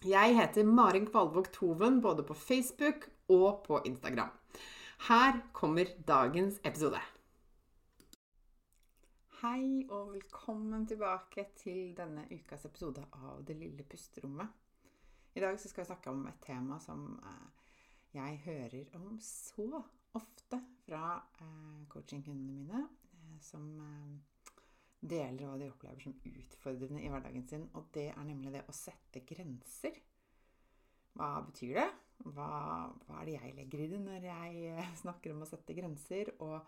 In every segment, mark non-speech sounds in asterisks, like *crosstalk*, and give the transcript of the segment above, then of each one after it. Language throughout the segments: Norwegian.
Jeg heter Marin Kvalvåg Toven både på Facebook og på Instagram. Her kommer dagens episode. Hei og velkommen tilbake til denne ukas episode av Det lille pusterommet. I dag skal vi snakke om et tema som eh, jeg hører om så ofte fra eh, coachingkundene mine, eh, som deler hva de opplever som utfordrende i hverdagen sin. Og det er nemlig det å sette grenser. Hva betyr det? Hva, hva, er det jeg legger i det når jeg eh, snakker om å sette grenser? Og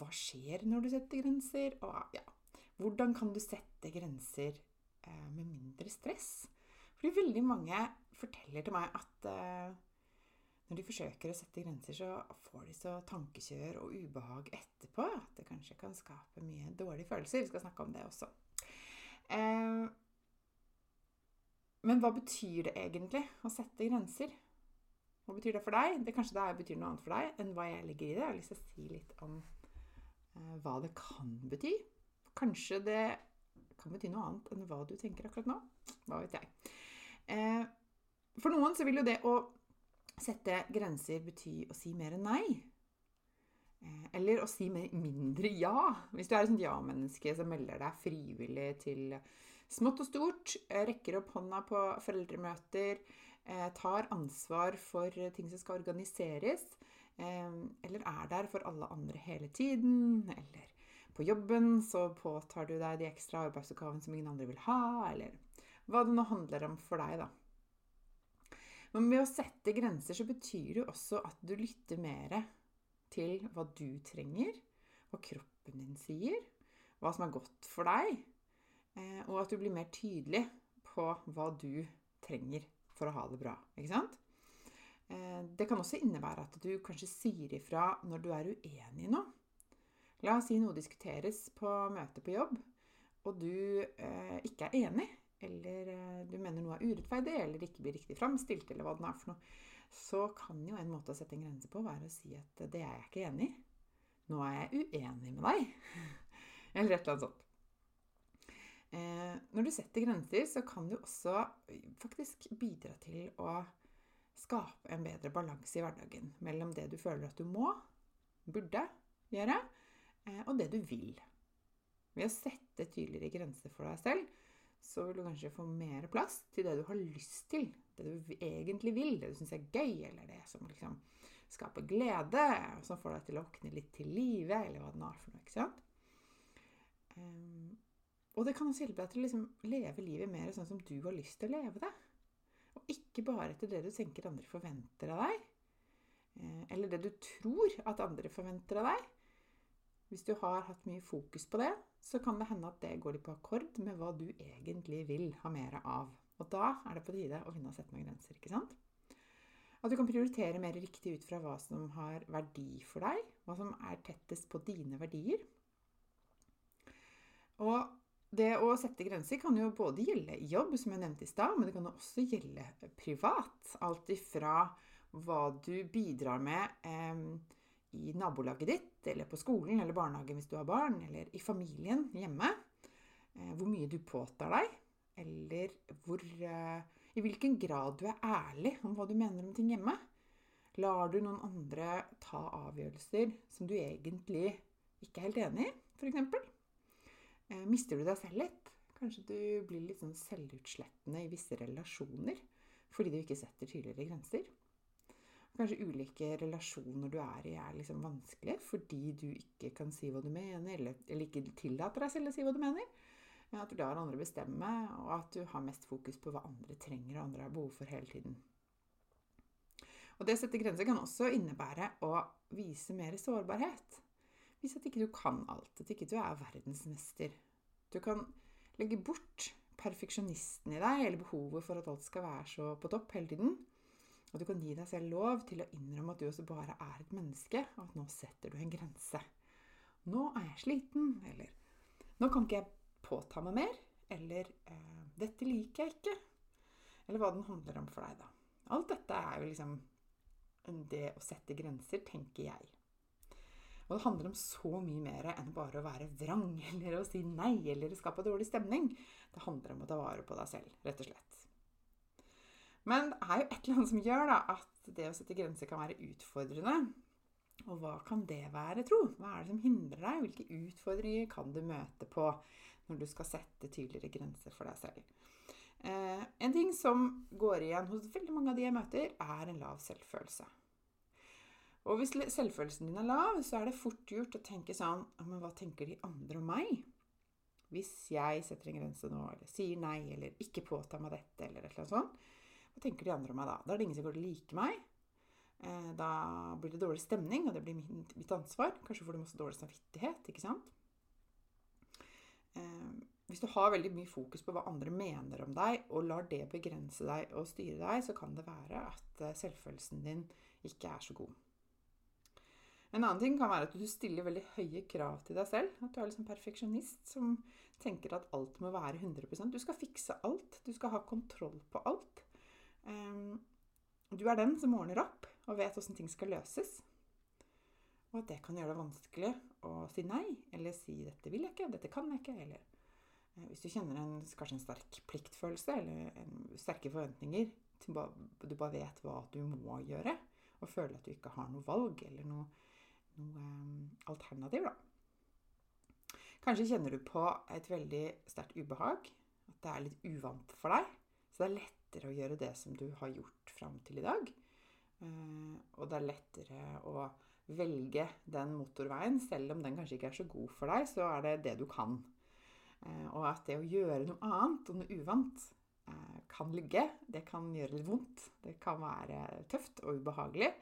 hva skjer når du setter grenser? Og ja, hvordan kan du sette grenser eh, med mindre stress? Fordi veldig mange forteller til meg at eh, når de forsøker å sette grenser, så får de så tankekjør og ubehag etterpå at det kanskje kan skape mye dårlige følelser. Vi skal snakke om det også. Eh, men hva betyr det egentlig å sette grenser? Hva betyr det for deg? Det Kanskje det betyr noe annet for deg enn hva jeg legger i det. Jeg har lyst til å si litt om eh, hva det kan bety. Kanskje det kan bety noe annet enn hva du tenker akkurat nå. Hva vet jeg. Eh, for noen så vil jo det å Sette grenser betyr å si mer enn nei. Eh, eller å si mindre ja. Hvis du er et ja-menneske som melder deg frivillig til smått og stort, eh, rekker opp hånda på foreldremøter, eh, tar ansvar for ting som skal organiseres, eller er der for alle andre hele tiden, eller på jobben så påtar du deg de ekstra arbeidsoppgavene som ingen andre vil ha, eller hva det nå handler om for deg, da. Men med å sette grenser så betyr det også at du lytter mer til hva du trenger, hva kroppen din sier, hva som er godt for deg, eh, og at du blir mer tydelig på hva du trenger for å ha det bra. Ikke sant? Eh, det kan også innebære at du kanskje sier ifra når du er uenig i noe. La oss si noe diskuteres på møte på jobb, og du eh, ikke er enig eller eh, du mener noe er urettferdig eller ikke blir riktig framstilt, eller hva det er for noe, så kan jo en måte å sette en grense på være å si at det er jeg ikke enig i. Nå er jeg uenig med deg. *laughs* eller et eller annet sånt. Eh, når du setter grenser, så kan du også faktisk bidra til å skape en bedre balanse i hverdagen mellom det du føler at du må, burde gjøre, eh, og det du vil. Ved å sette tydeligere grenser for deg selv, så vil du kanskje få mer plass til det du har lyst til. Det du egentlig vil, det du syns er gøy, eller det som liksom skaper glede, som får deg til å våkne litt til live, eller hva det er for noe. ikke sant? Um, og det kan også hjelpe deg til å liksom leve livet mer sånn som du har lyst til å leve det. Og ikke bare etter det du tenker andre forventer av deg, eh, eller det du tror at andre forventer av deg. Hvis du har hatt mye fokus på det, så kan det hende at det går litt på akkord med hva du egentlig vil ha mer av. Og da er det på tide å begynne å sette noen grenser. ikke sant? At du kan prioritere mer riktig ut fra hva som har verdi for deg, hva som er tettest på dine verdier. Og det å sette grenser kan jo både gjelde jobb, som jeg nevnte i stad, men det kan også gjelde privat. Alt ifra hva du bidrar med eh, i nabolaget ditt, eller på skolen eller barnehagen hvis du har barn, eller i familien hjemme. Eh, hvor mye du påtar deg. eller hvor uh, I hvilken grad du er ærlig om hva du mener om ting hjemme. Lar du noen andre ta avgjørelser som du egentlig ikke er helt enig i, f.eks.? Uh, mister du deg selv litt? Kanskje du blir litt sånn selvutslettende i visse relasjoner fordi du ikke setter tydeligere grenser. Kanskje ulike relasjoner du er i, er liksom vanskelig fordi du ikke kan si hva du mener, eller, eller ikke tillater deg selv å si hva du mener. At du lar andre bestemme, og at du har mest fokus på hva andre trenger og andre har behov for hele tiden. Og Det å sette grenser kan også innebære å vise mer sårbarhet. Vise at ikke du kan alt, at ikke du er verdensmester. Du kan legge bort perfeksjonisten i deg, eller behovet for at alt skal være så på topp hele tiden. Og du kan gi deg selv lov til å innrømme at du også bare er et menneske, og at nå setter du en grense. Nå er jeg sliten, eller nå kan ikke jeg påta meg mer, eller eh, dette liker jeg ikke. Eller hva den handler om for deg, da. Alt dette er jo liksom det å sette grenser, tenker jeg. Og det handler om så mye mer enn bare å være vrang *laughs* eller å si nei eller skape dårlig stemning. Det handler om å ta vare på deg selv, rett og slett. Men det er jo et eller annet som gjør da, at det å sette grenser kan være utfordrende. Og hva kan det være, tro? Hva er det som hindrer deg? Hvilke utfordringer kan du møte på når du skal sette tydeligere grenser for deg selv? Eh, en ting som går igjen hos veldig mange av de jeg møter, er en lav selvfølelse. Og hvis selvfølelsen din er lav, så er det fort gjort å tenke sånn Men hva tenker de andre om meg? Hvis jeg setter en grense nå, eller sier nei, eller ikke påtar meg dette, eller et eller annet sånt, hva tenker de andre om meg da? Da er det ingen som går til å like meg. Eh, da blir det dårlig stemning, og det blir mitt ansvar. Kanskje får du masse dårlig samvittighet, ikke sant? Eh, hvis du har veldig mye fokus på hva andre mener om deg, og lar det begrense deg og styre deg, så kan det være at eh, selvfølelsen din ikke er så god. En annen ting kan være at du stiller veldig høye krav til deg selv. At du er liksom perfeksjonist som tenker at alt må være 100% Du skal fikse alt. Du skal ha kontroll på alt. Du er den som ordner opp og vet åssen ting skal løses. Og at det kan gjøre det vanskelig å si nei, eller si 'dette vil jeg ikke', 'dette kan jeg ikke', eller uh, hvis du kjenner en, kanskje en sterk pliktfølelse eller en, sterke forventninger Du bare vet hva du må gjøre, og føler at du ikke har noe valg eller noe noe um, alternativ, da. Kanskje kjenner du på et veldig sterkt ubehag. At det er litt uvant for deg. Så det er lettere å gjøre det som du har gjort fram til i dag. Uh, og det er lettere å velge den motorveien, selv om den kanskje ikke er så god for deg, så er det det du kan. Uh, og at det å gjøre noe annet og noe uvant uh, kan ligge. Det kan gjøre litt vondt. Det kan være tøft og ubehagelig.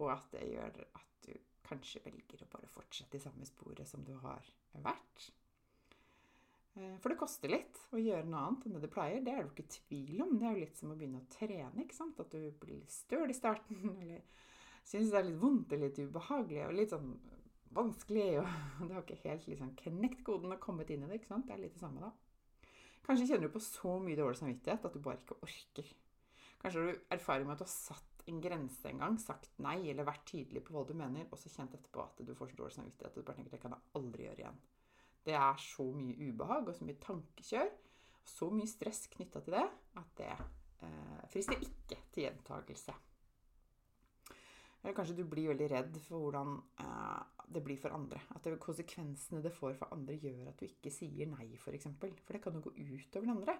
Og at det gjør at du kanskje velger å bare fortsette i samme sporet som du har vært. Eh, for det koster litt å gjøre noe annet enn det du pleier. Det er det jo ikke tvil om. Det er jo litt som å begynne å trene. ikke sant? At du blir litt støl i starten, *laughs* eller syns det er litt vondt eller litt ubehagelig og litt sånn vanskelig. *laughs* Og du har ikke helt liksom knekt koden og kommet inn i det. ikke sant? Det er litt det samme, da. Kanskje kjenner du på så mye dårlig samvittighet at du bare ikke orker. Kanskje har du erfaring med at du har satt en grense en gang, sagt nei eller vært tydelig på hva du mener, og så kjent etterpå at du får så dårlig samvittighet at du bare tenker det kan jeg aldri gjøre igjen. Det er så mye ubehag og så mye tankekjør og så mye stress knytta til det at det eh, frister ikke til gjentakelse. Eller kanskje du blir veldig redd for hvordan eh, det blir for andre. At det, konsekvensene det får for andre, gjør at du ikke sier nei, f.eks. For, eksempel. for det kan jo gå ut over den andre.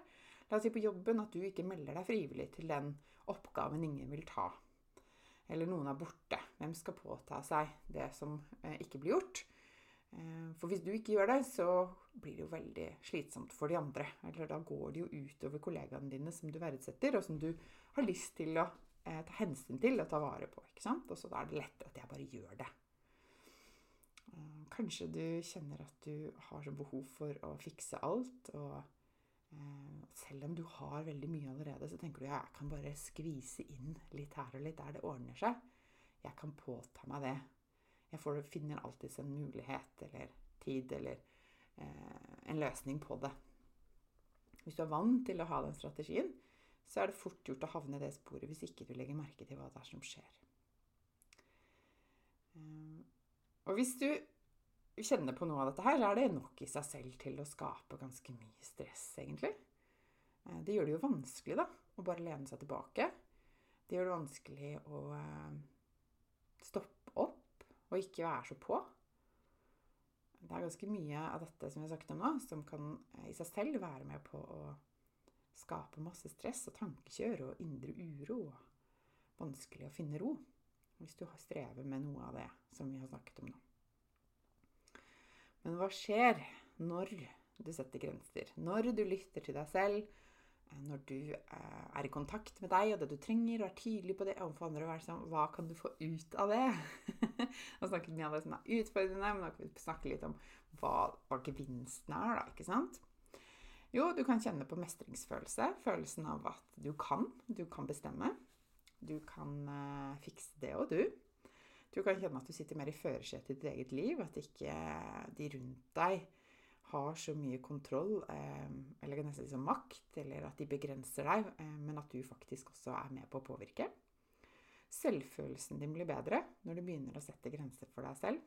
La oss si på jobben at du ikke melder deg frivillig til den oppgaven ingen vil ta. Eller noen er borte. Hvem skal påta seg det som eh, ikke blir gjort? Eh, for hvis du ikke gjør det, så blir det jo veldig slitsomt for de andre. Eller da går det jo utover kollegaene dine som du verdsetter, og som du har lyst til å eh, ta hensyn til og ta vare på. ikke sant? Og så da er det lettere at jeg bare gjør det. Eh, kanskje du kjenner at du har så behov for å fikse alt. og selv om du har veldig mye allerede, så tenker du ja, jeg kan bare skvise inn litt her og litt der. Det ordner seg. Jeg kan påta meg det. Jeg får, finner alltids en mulighet eller tid eller eh, en løsning på det. Hvis du er vant til å ha den strategien, så er det fort gjort å havne i det sporet hvis ikke du legger merke til hva det er som skjer. Eh, og hvis du kjenner på noe av dette her, så er det nok i seg selv til å skape ganske mye stress, egentlig. Eh, det gjør det jo vanskelig, da, å bare lene seg tilbake. Det gjør det vanskelig å eh, stoppe opp og ikke være så på. Det er ganske mye av dette som vi har snakket om nå, som kan i seg selv være med på å skape masse stress og tankekjør og indre uro. Vanskelig å finne ro hvis du strever med noe av det som vi har snakket om nå. Men hva skjer når du setter grenser? Når du lytter til deg selv? Når du eh, er i kontakt med deg og det du trenger, og er tydelig på det overfor andre, og sånn, hva kan du få ut av det? *laughs* Nå snakket mye om det som er utfordrende, men da kan vi snakke litt om hva, hva gevinsten er, da, ikke sant? Jo, du kan kjenne på mestringsfølelse. Følelsen av at du kan. Du kan bestemme. Du kan uh, fikse det og du. Du kan kjenne at du sitter mer i førersetet i ditt eget liv. At ikke de rundt deg har så mye kontroll, eh, eller nesten liksom makt, eller at de begrenser deg, eh, men at du faktisk også er med på å påvirke. Selvfølelsen din blir bedre når du begynner å sette grenser for deg selv.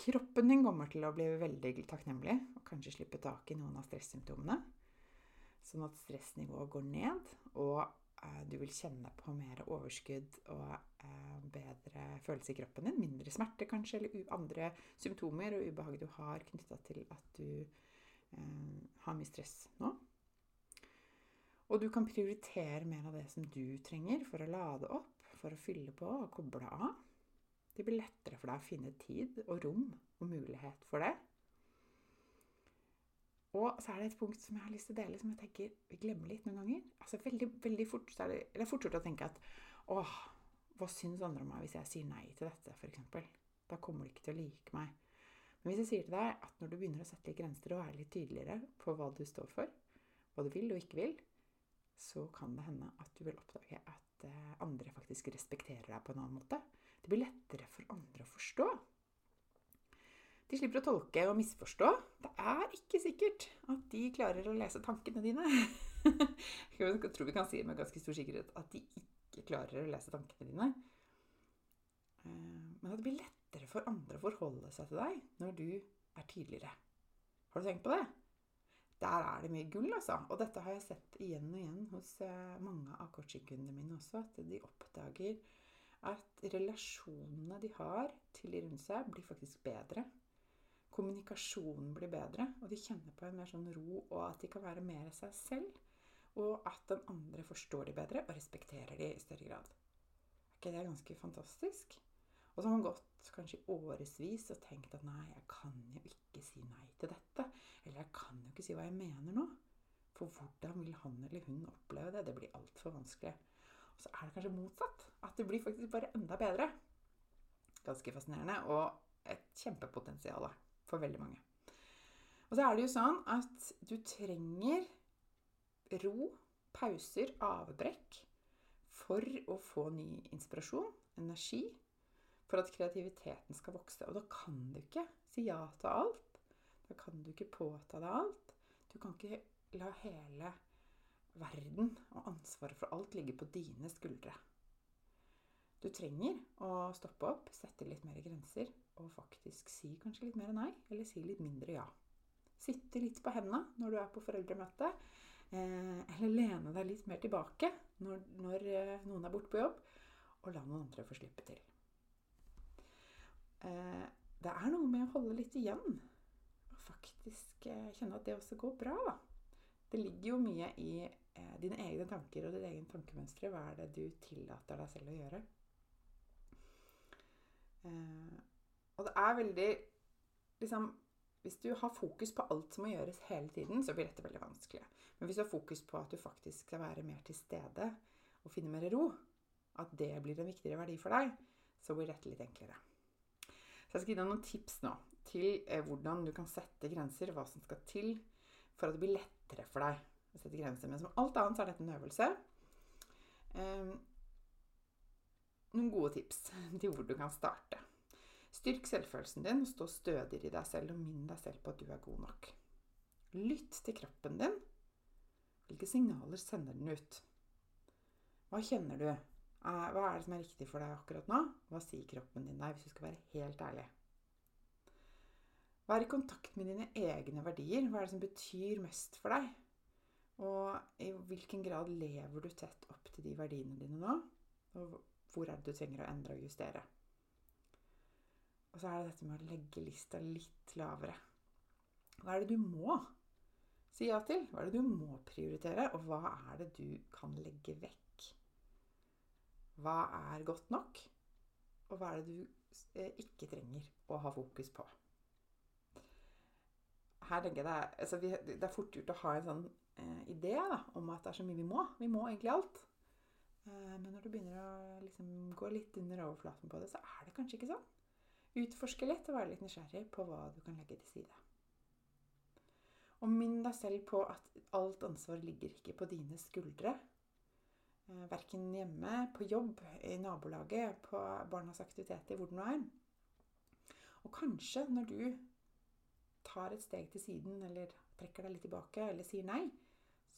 Kroppen din kommer til å bli veldig takknemlig og kanskje slippe tak i noen av stressymptomene. Sånn at stressnivået går ned, og eh, du vil kjenne på mer overskudd og eh, følelse i kroppen din. Mindre smerte kanskje, eller andre symptomer og ubehag du har knytta til at du eh, har mye stress nå. Og du kan prioritere mer av det som du trenger for å lade opp, for å fylle på og koble av. Det blir lettere for deg å finne tid og rom og mulighet for det. Og så er det et punkt som jeg har lyst til å dele, som jeg tenker vi glemmer litt noen ganger. Altså veldig, veldig fort, så er det, det fort gjort å tenke at åh, hva syns andre om meg hvis jeg sier nei til dette, f.eks.? Da kommer de ikke til å like meg. Men hvis jeg sier til deg at når du begynner å sette litt grenser og være litt tydeligere på hva du står for, hva du vil og ikke vil, så kan det hende at du vil oppdage at eh, andre faktisk respekterer deg på en annen måte. Det blir lettere for andre å forstå. De slipper å tolke og misforstå. Det er ikke sikkert at de klarer å lese tankene dine. *laughs* Jeg tror vi kan si med ganske stor sikkerhet at de ikke klarer å lese tankene dine. Eh, men at det blir lettere for andre å forholde seg til deg når du er tydeligere. Har du tenkt på det? Der er det mye gull, altså. Og dette har jeg sett igjen og igjen hos eh, mange av coachingkundene mine også. At de oppdager at relasjonene de har til de rundt seg, blir faktisk bedre. Kommunikasjonen blir bedre, og de kjenner på en mer sånn ro, og at de kan være mer seg selv. Og at den andre forstår de bedre og respekterer de i større grad. Er ikke det ganske fantastisk? Og så har man gått kanskje i årevis og tenkt at nei, jeg kan jo ikke si nei til dette. Eller jeg kan jo ikke si hva jeg mener nå. For hvordan vil han eller hun oppleve det? Det blir altfor vanskelig. Og så er det kanskje motsatt. At det blir faktisk bare enda bedre. Ganske fascinerende og et kjempepotensial for veldig mange. Og så er det jo sånn at du trenger ro, pauser, avbrekk for å få ny inspirasjon, energi, for at kreativiteten skal vokse. Og da kan du ikke si ja til alt. Da kan du ikke påta deg alt. Du kan ikke la hele verden og ansvaret for alt ligge på dine skuldre. Du trenger å stoppe opp, sette litt mer grenser og faktisk si kanskje litt mer nei, eller si litt mindre ja. Sitte litt på hendene når du er på foreldremøte, eller lene deg litt mer tilbake når, når eh, noen er borte på jobb, og la noen andre få slippe til. Eh, det er noe med å holde litt igjen, og faktisk eh, kjenne at det også går bra. da. Det ligger jo mye i eh, dine egne tanker og ditt egen tankemønstre. Hva er det du tillater deg selv å gjøre? Eh, og det er veldig liksom, Hvis du har fokus på alt som må gjøres hele tiden, så blir dette veldig vanskelig. Men hvis du har fokus på at du faktisk skal være mer til stede og finne mer ro, at det blir en viktigere verdi for deg, så blir dette litt enklere. Så jeg skal gi deg noen tips nå til eh, hvordan du kan sette grenser, hva som skal til for at det blir lettere for deg å sette grenser. Men som alt annet så er dette en øvelse. Um, noen gode tips *laughs* til hvor du kan starte. Styrk selvfølelsen din, stå stødigere i deg selv og minn deg selv på at du er god nok. Lytt til kroppen din. Hvilke signaler sender den ut? Hva kjenner du? Hva er det som er riktig for deg akkurat nå? Hva sier kroppen din deg, hvis du skal være helt ærlig? Vær i kontakt med dine egne verdier. Hva er det som betyr mest for deg? Og i hvilken grad lever du tett opp til de verdiene dine nå? Og hvor er det du trenger å endre og justere? Og så er det dette med å legge lista litt lavere. Hva er det du må si ja til? Hva er det du må prioritere? Og hva er det du kan legge vekk? Hva er godt nok? Og hva er det du eh, ikke trenger å ha fokus på? Her tenker jeg det er, altså vi, det er fort gjort å ha en sånn eh, idé da, om at det er så mye vi må. Vi må egentlig alt. Eh, men når du begynner å liksom, gå litt under overflaten på det, så er det kanskje ikke sånn. Utforske litt og være litt nysgjerrig på hva du kan legge til side. Og minn deg selv på at alt ansvar ligger ikke på dine skuldre. Eh, Verken hjemme, på jobb, i nabolaget, på barnas aktiviteter, hvor det nå er. Og kanskje når du tar et steg til siden, eller trekker deg litt tilbake, eller sier nei,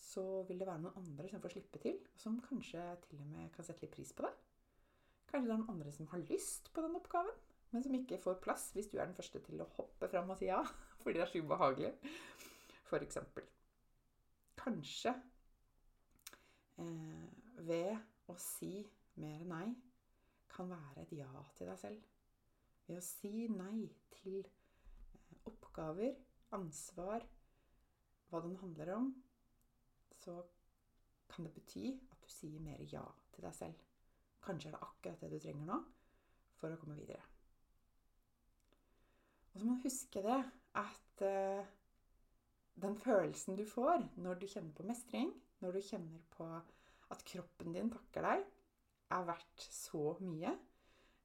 så vil det være noen andre som får slippe til, som kanskje til og med kan sette litt pris på det. Kanskje det er noen andre som har lyst på den oppgaven, men som ikke får plass hvis du er den første til å hoppe fram og si ja, *laughs* fordi det er så ubehagelig, f.eks. Kanskje eh, ved å si mer nei kan være et ja til deg selv. Ved å si nei til eh, oppgaver, ansvar, hva den handler om, så kan det bety at du sier mer ja til deg selv. Kanskje er det akkurat det du trenger nå for å komme videre. Og så må du huske det at uh, den følelsen du får når du kjenner på mestring, når du kjenner på at kroppen din takker deg, er verdt så mye.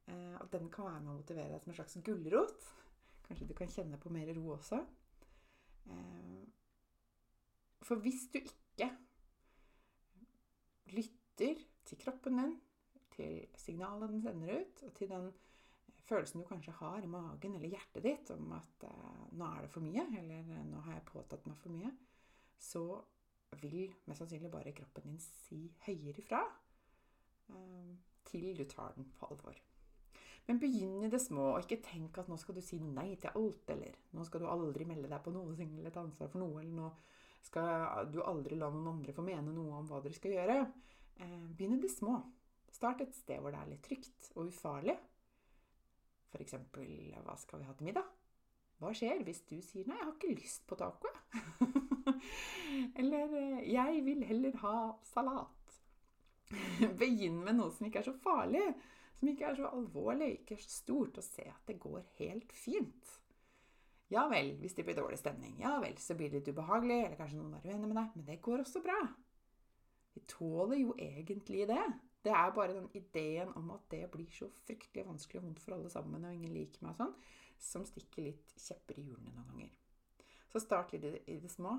Uh, og den kan være med å motivere deg som en slags gulrot. Kanskje du kan kjenne på mer ro også. Uh, for hvis du ikke lytter til kroppen din, til signalene den sender ut, og til den følelsen du kanskje har i magen eller hjertet ditt om at eh, nå er det for mye, eller nå har jeg påtatt meg for mye, så vil mest sannsynlig bare kroppen din si høyere ifra eh, til du tar den på alvor. Men begynn i det små, og ikke tenk at nå skal du si nei til alt, eller nå skal du aldri melde deg på noe *laughs* eller ta ansvar for noe, eller nå skal du aldri la noen andre få mene noe om hva dere skal gjøre. Eh, begynn i det små. Start et sted hvor det er litt trygt og ufarlig. F.eks.: Hva skal vi ha til middag? Hva skjer hvis du sier 'nei, jeg har ikke lyst på taco'? *laughs* Eller 'jeg vil heller ha salat'. *laughs* Begynn med noe som ikke er så farlig, som ikke er så alvorlig, ikke er så stort, og se at det går helt fint. Ja vel, hvis det blir dårlig stemning, ja vel, så blir det litt ubehagelig, eller kanskje noen er uenig med deg, men det går også bra. Vi tåler jo egentlig det. Det er bare den ideen om at det blir så fryktelig vanskelig og vondt for alle sammen, og ingen liker meg og sånn, som stikker litt kjepper i hjulene noen ganger. Så start litt i det små,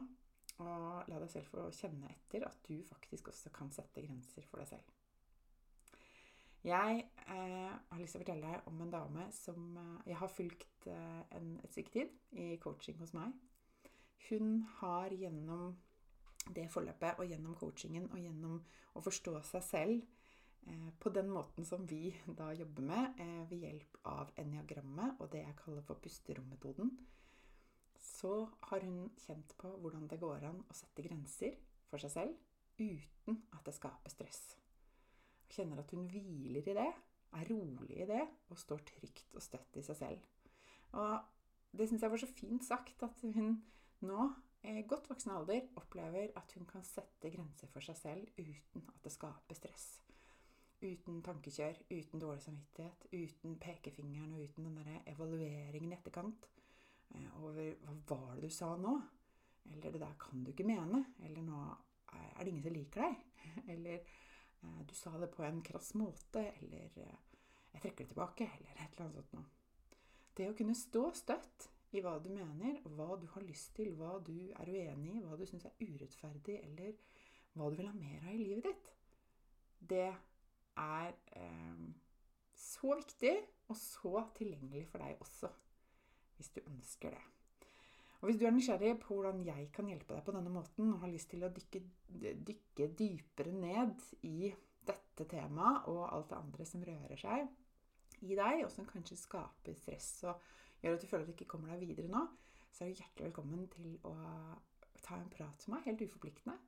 og la deg selv få kjenne etter at du faktisk også kan sette grenser for deg selv. Jeg eh, har lyst til å fortelle deg om en dame som eh, jeg har fulgt eh, en, et stykke tid i coaching hos meg. Hun har gjennom det forløpet og gjennom coachingen og gjennom å forstå seg selv på den måten som vi da jobber med eh, ved hjelp av eniagrammet og det jeg kaller for pusterommetoden, så har hun kjent på hvordan det går an å sette grenser for seg selv uten at det skaper stress. Og kjenner at hun hviler i det, er rolig i det og står trygt og støtt i seg selv. Og det syns jeg var så fint sagt at hun nå, i godt voksen alder, opplever at hun kan sette grenser for seg selv uten at det skaper stress. Uten tankekjør, uten dårlig samvittighet, uten pekefingeren og uten den der evalueringen i etterkant eh, over hva var det du sa nå? Eller det der kan du ikke mene. Eller nå er det ingen som liker deg. *laughs* Eller eh, du sa det på en krass måte. Eller eh, jeg trekker det tilbake. Eller et eller annet sånt noe. Det å kunne stå støtt i hva du mener, hva du har lyst til, hva du er uenig i, hva du syns er urettferdig, eller hva du vil ha mer av i livet ditt, det er eh, så viktig og så tilgjengelig for deg også, hvis du ønsker det. Og Hvis du er nysgjerrig på hvordan jeg kan hjelpe deg på denne måten, og har lyst til å dykke, dykke dypere ned i dette temaet og alt det andre som rører seg i deg, og som kanskje skaper stress og gjør at du føler at du ikke kommer deg videre nå, så er du hjertelig velkommen til å ta en prat med meg, helt uforpliktende.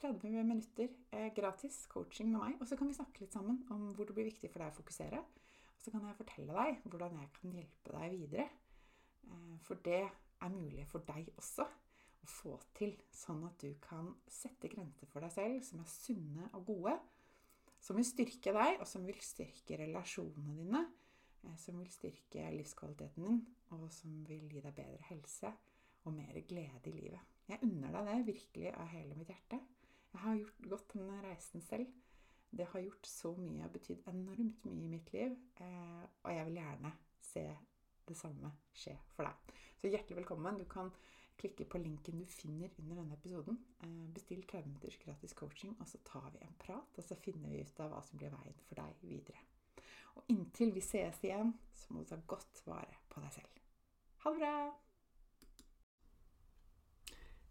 30 minutter eh, gratis coaching med meg, og så kan vi snakke litt sammen om hvor det blir viktig for deg å fokusere. Og så kan jeg fortelle deg hvordan jeg kan hjelpe deg videre. Eh, for det er mulig for deg også å få til, sånn at du kan sette grenser for deg selv som er sunne og gode. Som vil styrke deg, og som vil styrke relasjonene dine. Eh, som vil styrke livskvaliteten din, og som vil gi deg bedre helse og mer glede i livet. Jeg unner deg det virkelig av hele mitt hjerte. Jeg har gjort, gått denne reisen selv. Det har gjort så mye og betydd enormt mye i mitt liv. Eh, og jeg vil gjerne se det samme skje for deg. Så hjertelig velkommen. Du kan klikke på linken du finner under denne episoden. Eh, bestill 30 minutters gratis coaching, og så tar vi en prat. Og så finner vi ut av hva som blir veien for deg videre. Og inntil vi sees igjen, så må du ta godt vare på deg selv. Ha det bra!